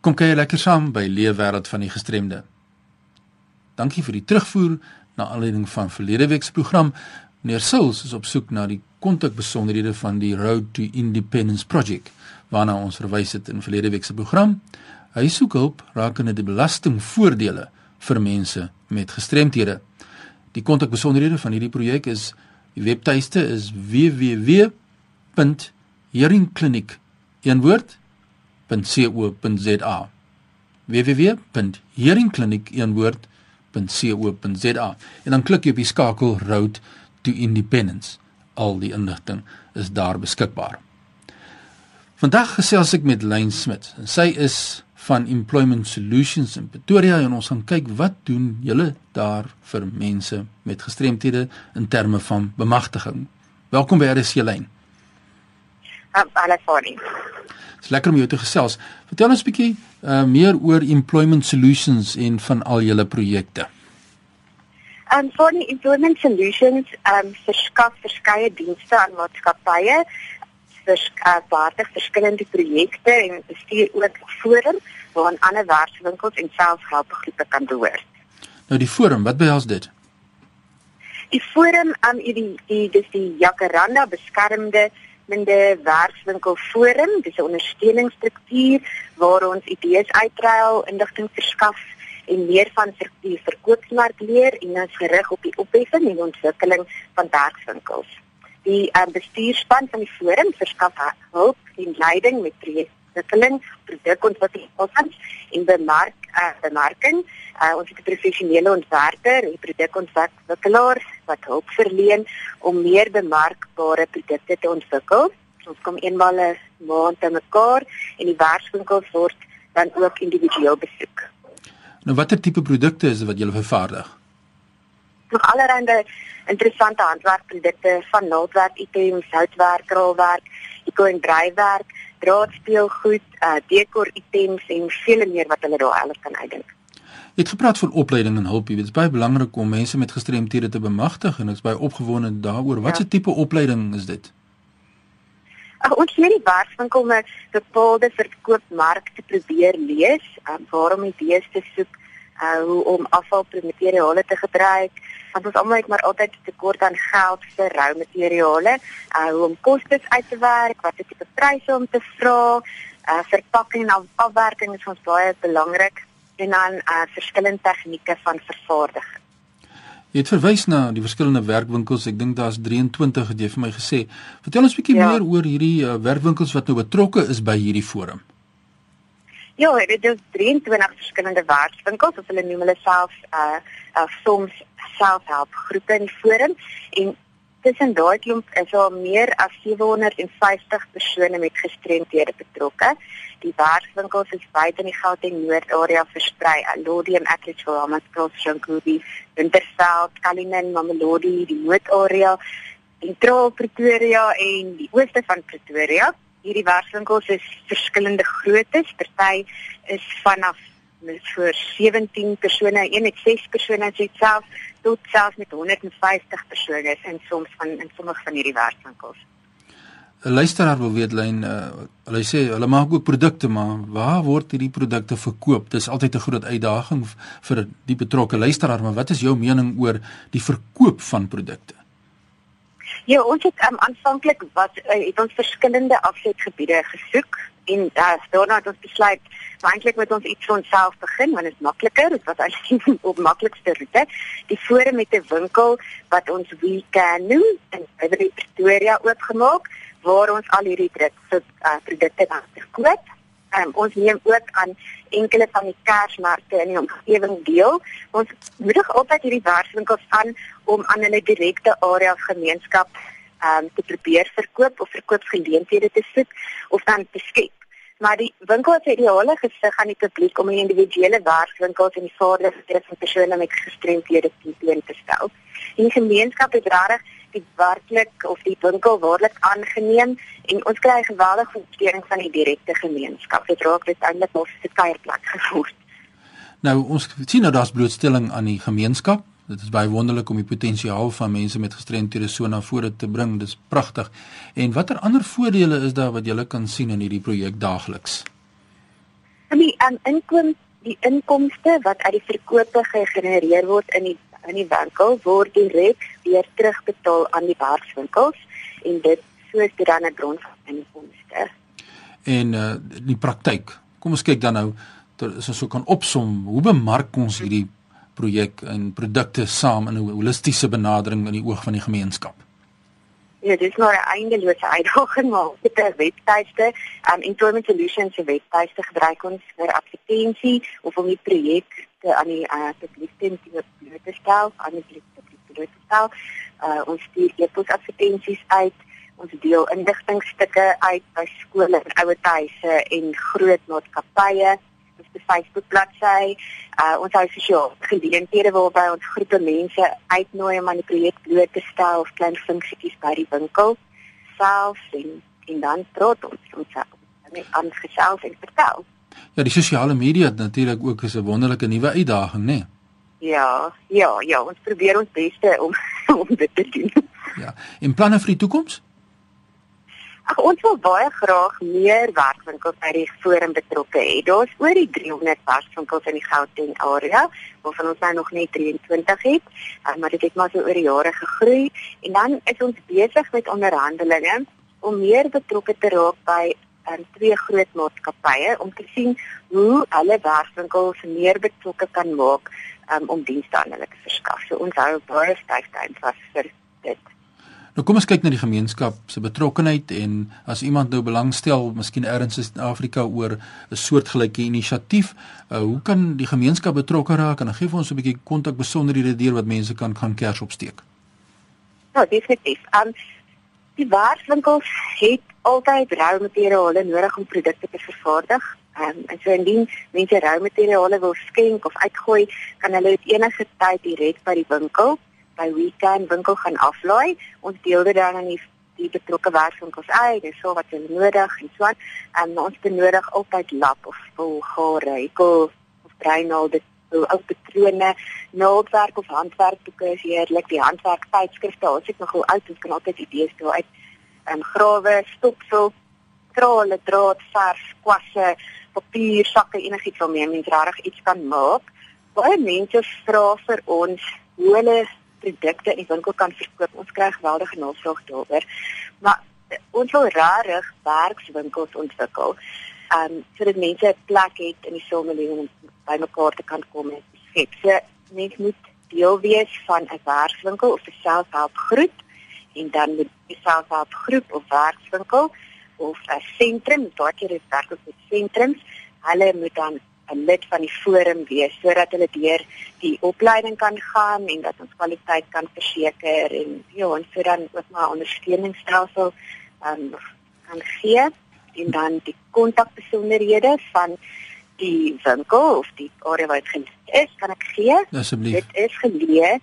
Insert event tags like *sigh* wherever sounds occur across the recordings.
Kom kyk lekker saam by Leefwêreld van die Gestremde. Dankie vir die terugvoer na aanleiding van verlede week se program. Meneer Sills is op soek na die kontakbesonderhede van die Road to Independence Project waarna ons verwys het in verlede week se program. Hy soek hulp rakende die belastingvoordele vir mense met gestremthede. Die kontakbesonderhede van hierdie projek is die webtuiste is www.hearingkliniek.co.za www.hearingkliniek.co.za en dan klik jy op die skakel Road to Independence. Al die inligting is daar beskikbaar. Vandag gesels ek met Lyn Smit. Sy is van Employment Solutions in Pretoria en ons gaan kyk wat doen julle daar vir mense met gestremthede in terme van bemagtiging. Welkom by RC Lyn. Alles voorie. Dis lekker om jou te gesels. Vertel ons 'n bietjie uh, meer oor Employment Solutions en van al julle projekte. Um vir die Employment Solutions um verskaf verskeie dienste aan maatskappye verskeie verskillende projekte en bestuur ook forum waar ander werkswinkels en selfhelpgroepe kan behoort. Nou die forum, wat behels dit? Die forum aan um, die die dis die Jacaranda beskermde minde werkswinkel forum, dis 'n ondersteuningsstruktuur waar ons idees uitruil, inligting verskaf en meer van die verkoopsmark leer en ons gerig op die opheffing en ontwikkeling van werkswinkels. Die uh, bestuurspan van die forum verskaf hulp en leiding met projektontwikkeling, produkontwikkeling en bemark uh, bemarking. Uh, ons het 'n professionele ontwerper en produkontwikkelaar wat hulp verleen om meer bemarkbare produkte te ontwikkel. Ons kom eenmal 'n maand te mekaar en die werkswinkels word dan ook individueel besoek. Nou watter tipe produkte is dit wat julle vervaardig? nog allerlei interessante handwerkprodukte van naaldwerk, items, houtwerk, kraalwerk, eko en drywerk, draadspeelgoed, uh dekor items en vele meer wat hulle daar alles kan uitdink. Jy het gepraat van opleiding en hulp. Dit is baie belangrik om mense met gestremthede te bemagtig en is baie opgewonde daaroor. Wat 'n ja. tipe opleiding is dit? Ag ons hier die werkswinkel met bepaalde verkoopmarkte probeer lees, um, waarom idees te soek, uh, hoe om afvalmateriale te gebruik, want ons almal het maar altyd tekort aan geld vir rou materiale, uh hoe om kostes uit te werk, wat is die pryse om te vra, uh verpakking en afwerking is ons baie belangrik en dan uh verskillende tegnieke van vervaardiging. Jy het verwys na die verskillende werkwinkels. Ek dink daar's 23 het jy vir my gesê. Vertel ons 'n bietjie ja. meer oor hierdie uh, werkwinkels wat nou betrokke is by hierdie forum. Ja, dit is 23 verskillende werkswinkels of hulle noem hulle self uh, uh soms selfhelpgroepe in die forum en tussen daai klomp is daar meer as 750 persone met gestremdhede betrokke. Die werkswinkels is buite in die Gauteng Noord area versprei. Alodium, Atteridgeville, Hammarskraal, Shankubi, Winterveld, Cullinan, Mamelodi, die Noord area, Sentraal Pretoria en die ooste van Pretoria. Hierdie werkswinkels is verskillende groottes. Party is vanaf met vir 17 persone, een met 6 persone en dit self tot selfs met 150 persone in soms van in sommige van hierdie werkswinkels. 'n Luisteraar wil weet lyn uh, hulle sê hulle maak ook produkte maar waar word hierdie produkte verkoop? Dis altyd 'n groot uitdaging vir die betrokke luisteraar, maar wat is jou mening oor die verkoop van produkte? Ja, ons het um, aanvanklik wat uh, het ons verskillende afsetgebiede gesoek en uh, daarna het ons besluit eintlik moet ons iets vir onsself begin want dit is makliker dit was eintlik *laughs* op maklikste roete die forum met 'n winkel wat ons we can noem in Pretoria oopgemaak waar ons al hierdie druk vir uh, produkte dan verkoop um, ons neem ook aan enkele van die kersmarkte in die omgewing deel ons moedig altyd hierdie werkswinkels aan om aan hulle direkte area gemeenskap um, te probeer verkoop of verkoopsgeleenthede te soek of dan te skep maar die winkel het ideale gesig aan die publiek om 'n individuele werkswinkel in die vaardighede van persone met gestremdhede te te stel. En die gemeenskap het regtig die werklik of die winkel waarlik aangeneem en ons kry geweldige ondersteuning van die direkte gemeenskap. Dit raak uiteindelik ons se kuierplek geword. Nou ons sien nou daar's blootstelling aan die gemeenskap Dit is baie wonderlik om die potensiaal van mense met gestremthede so na vore te bring. Dis pragtig. En watter ander voordele is daar wat jy kan sien in hierdie projek daagliks? Die um, inkom die inkomste wat uit die verkope gegenereer word in die in die winkel word direk weer terugbetaal aan die werkswinkels en dit soos dit dan 'n bron van inkomste. En uh die praktyk. Kom ons kyk dan nou as ons so kan opsom, hoe bemark ons hierdie projek en produkte saam in 'n holistiese benadering in die oog van die gemeenskap? Ja, dit is maar 'n eindelose uitdaging maar met 'n webtuiste, um Employment Solutions se webtuiste gebruik ons vir advertensie of om die projek te aan die uh, publiek te bloot te stel, aan die publiek bloot te stel. Uh ons stuur e-pos advertensies uit, ons deel inligtingstukke uit by skole en ouer huise en groot maatskappye op die Facebook bladsy. Uh ons hou sosiaal geleenthede waarby ons groepe mense uitnooi om aan die projek bloot te stel of klein funksietjies by die winkel self en en dan praat ons ons net aan gesels en vertel. Ja, die sosiale media natuurlik ook is 'n wonderlike nuwe uitdaging, né? Nee? Ja, ja, ja, ons probeer ons beste om *laughs* om dit te doen. Ja, en planne vir die toekoms? Ag ons wil baie graag meer werkwinkels by die forum betrokke hê. Daar's oor die 300 werkwinkels in die Gauteng area, waarvan ons nou nog net 23 het, uh, maar dit het maar so oor die jare gegroei en dan is ons besig met onderhandelinge om meer betrokke te raak by um, twee groot maatskappye om te sien hoe hulle werkwinkels meer betrokke kan maak um, om dienste aan hulle te verskaf. So ons hou baie styf tyd vas vir dit. Nou kom ons kyk na die gemeenskap se betrokkenheid en as iemand nou belangstel, miskien ergens in Suid-Afrika oor 'n soortgelyke inisiatief, uh, hoe kan die gemeenskap betrokke raak en dan gee vir ons 'n bietjie kontak besonderhede deur wat mense kan gaan kers opsteek. Nou, definitief. Um die waarswinkels het altyd rou materiale nodig om produkte te vervaardig. Um, en so indien mense rou materiale wil skenk of uitgooi, kan hulle dit enige tyd direk by die winkel by weekend winkel gaan aflaai. Ons deel dit dan aan die die betrokke werkswinkels uit, dis so wat hulle nodig en so aan. En ons benodig altyd lap of vol gare, ekel of breinaalde ou patrone, naaldwerk of handwerkboeke is heerlik. Die handwerk tydskrifte, ons het nog hoe oud, ons kan altyd idees deel uit. En grawe, stopsel, krale, draad, vers, kwasse, papier, sakke, enigiets waarmee mens regtig iets kan maak. Baie mense vra vir ons hoe hulle produkte in die winkel kan verkoop. Ons kry geweldige navraag daaroor. Maar ons wil regtig werkswinkels ontwikkel. Um sodat mense 'n plek het in die samelewing om by mekaar te kan kom en skep. So mense moet deel wees van 'n werkswinkel of 'n selfhelpgroep en dan moet die selfhelpgroep of werkswinkel of 'n sentrum, daar keer is werk op sentrums. Hulle moet dan 'n lid van die forum wees sodat hulle deur die opleiding kan gaan en dat ons kwaliteit kan verseker en ja, ons so dan ook maar ondersteuningsstelsel um, kan gee en dan die kontakbesonderhede van die winkel of die area waar dit is, kan ek gee. Asseblief. Dit is geleë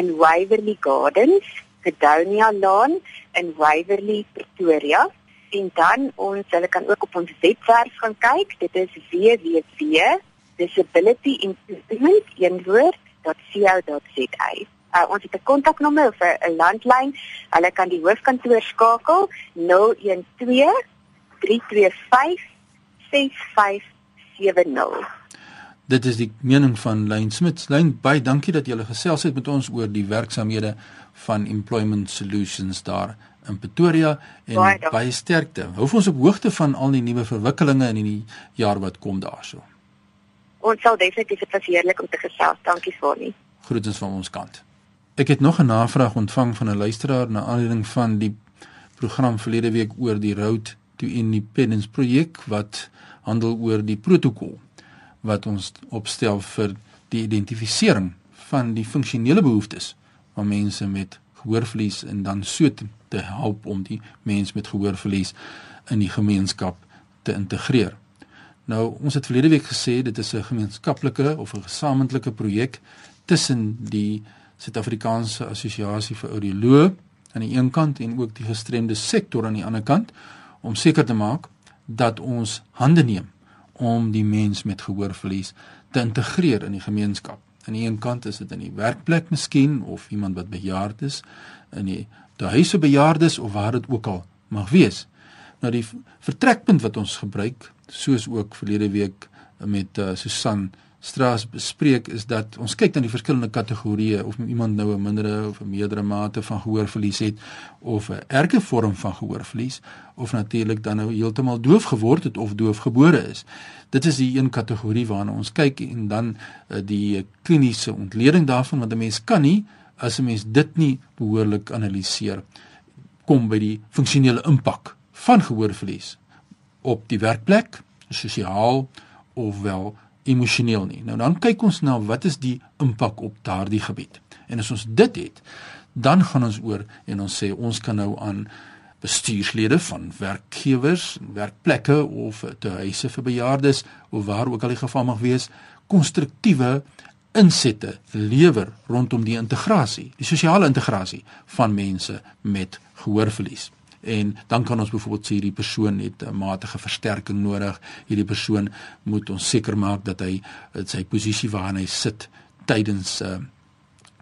in Waverley Gardens, Gedonia Lane in Waverley, Pretoria en dan ons hulle kan ook op ons webwerf gaan kyk. Dit is www.disabilityimprovement.co.za. Uh, ons het 'n kontaknommer of 'n landlyn. Hulle kan die hoofkantoor skakel 012 325 6570. Dit is die mening van Lyn Smit. Lyn, baie dankie dat jy gele gesels het met ons oor die werksamehede van Employment Solutions daar in Pretoria en baie, baie sterkte. Hou ons op hoogte van al die nuwe verwikkelinge in die jaar wat kom daarso. Ons sal definitief dit was heerlik om te gesels. Dankie Fani. Groetens van ons kant. Ek het nog 'n navraag ontvang van 'n luisteraar na aanleiding van die program verlede week oor die Road to Independence projek wat handel oor die protokol wat ons opstel vir die identifisering van die funksionele behoeftes van mense met gehoorverlies en dan so te, te help om die mens met gehoorverlies in die gemeenskap te integreer. Nou, ons het verlede week gesê dit is 'n gemeenskaplike of 'n gesamentlike projek tussen die Suid-Afrikaanse Assosiasie vir Audioloë aan die een kant en ook die gestremde sektor aan die ander kant om seker te maak dat ons hande neem om die mens met gehoorverlies te integreer in die gemeenskap. Aan die een kant is dit in die werkplek miskien of iemand wat bejaard is in die vir bejaardes of waar dit ook al mag wees. Nou die vertrekpunt wat ons gebruik, soos ook verlede week met uh, Susan Straas bespreek is dat ons kyk na die verskillende kategorieë of iemand nou 'n mindere of 'n meerdere mate van gehoorverlies het of 'n erge vorm van gehoorverlies of natuurlik dan nou heeltemal doof geword het of doof gebore is. Dit is die een kategorie waarna ons kyk en dan uh, die kliniese ontleding daarvan want 'n mens kan nie as 'n mens dit nie behoorlik analiseer kom by die funksionele impak van gehoorverlies op die werkplek, sosiaal of wel emosioneel nie. Nou dan kyk ons na wat is die impak op daardie gebied. En as ons dit het, dan gaan ons oor en ons sê ons kan nou aan bestuurslede van werkgewers, werkplekke of te huise vir bejaardes of waar ook al die geval mag wees, konstruktiewe insette lewer rondom die integrasie, die sosiale integrasie van mense met gehoorverlies en dan kan ons byvoorbeeld sê hierdie persoon het 'n matige versterking nodig. Hierdie persoon moet ons seker maak dat hy sy posisie waarin hy sit tydens uh,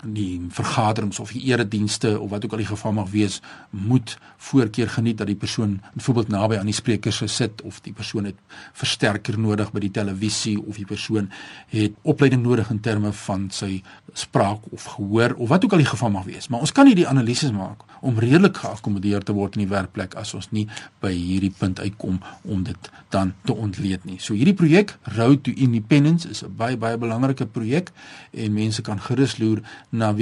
die vergaderings of die eredienste of wat ook al die geval mag wees moet voorkeur geniet dat die persoon byvoorbeeld naby aan die sprekers gesit of die persoon het versterker nodig by die televisie of die persoon het opleiding nodig in terme van sy spraak of gehoor of wat ook al die geval mag wees maar ons kan nie die analises maak om redelik geakkommodeer te word in die werkplek as ons nie by hierdie punt uitkom om dit dan te ontleed nie. So hierdie projek Road to Independence is 'n baie baie belangrike projek en mense kan gerus loer na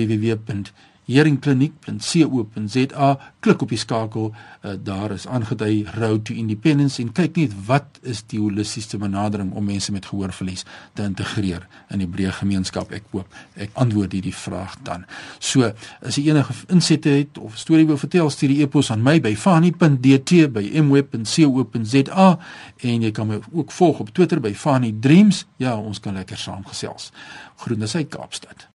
www.heringkliniek.co.za klik op die skakel uh, daar is aangedui Road to Independence en kyk net wat is die holistiese benadering om mense met gehoorverlies te integreer in die breë gemeenskap. Ek hoop ek antwoord hierdie vraag dan. So as jy enige insette het of storie wil vertel stuur die e-pos aan my by fani.dt by mweb.co.za en jy kan my ook volg op Twitter by fani dreams. Ja ons kan lekker saamgesels. Groete uit Kaapstad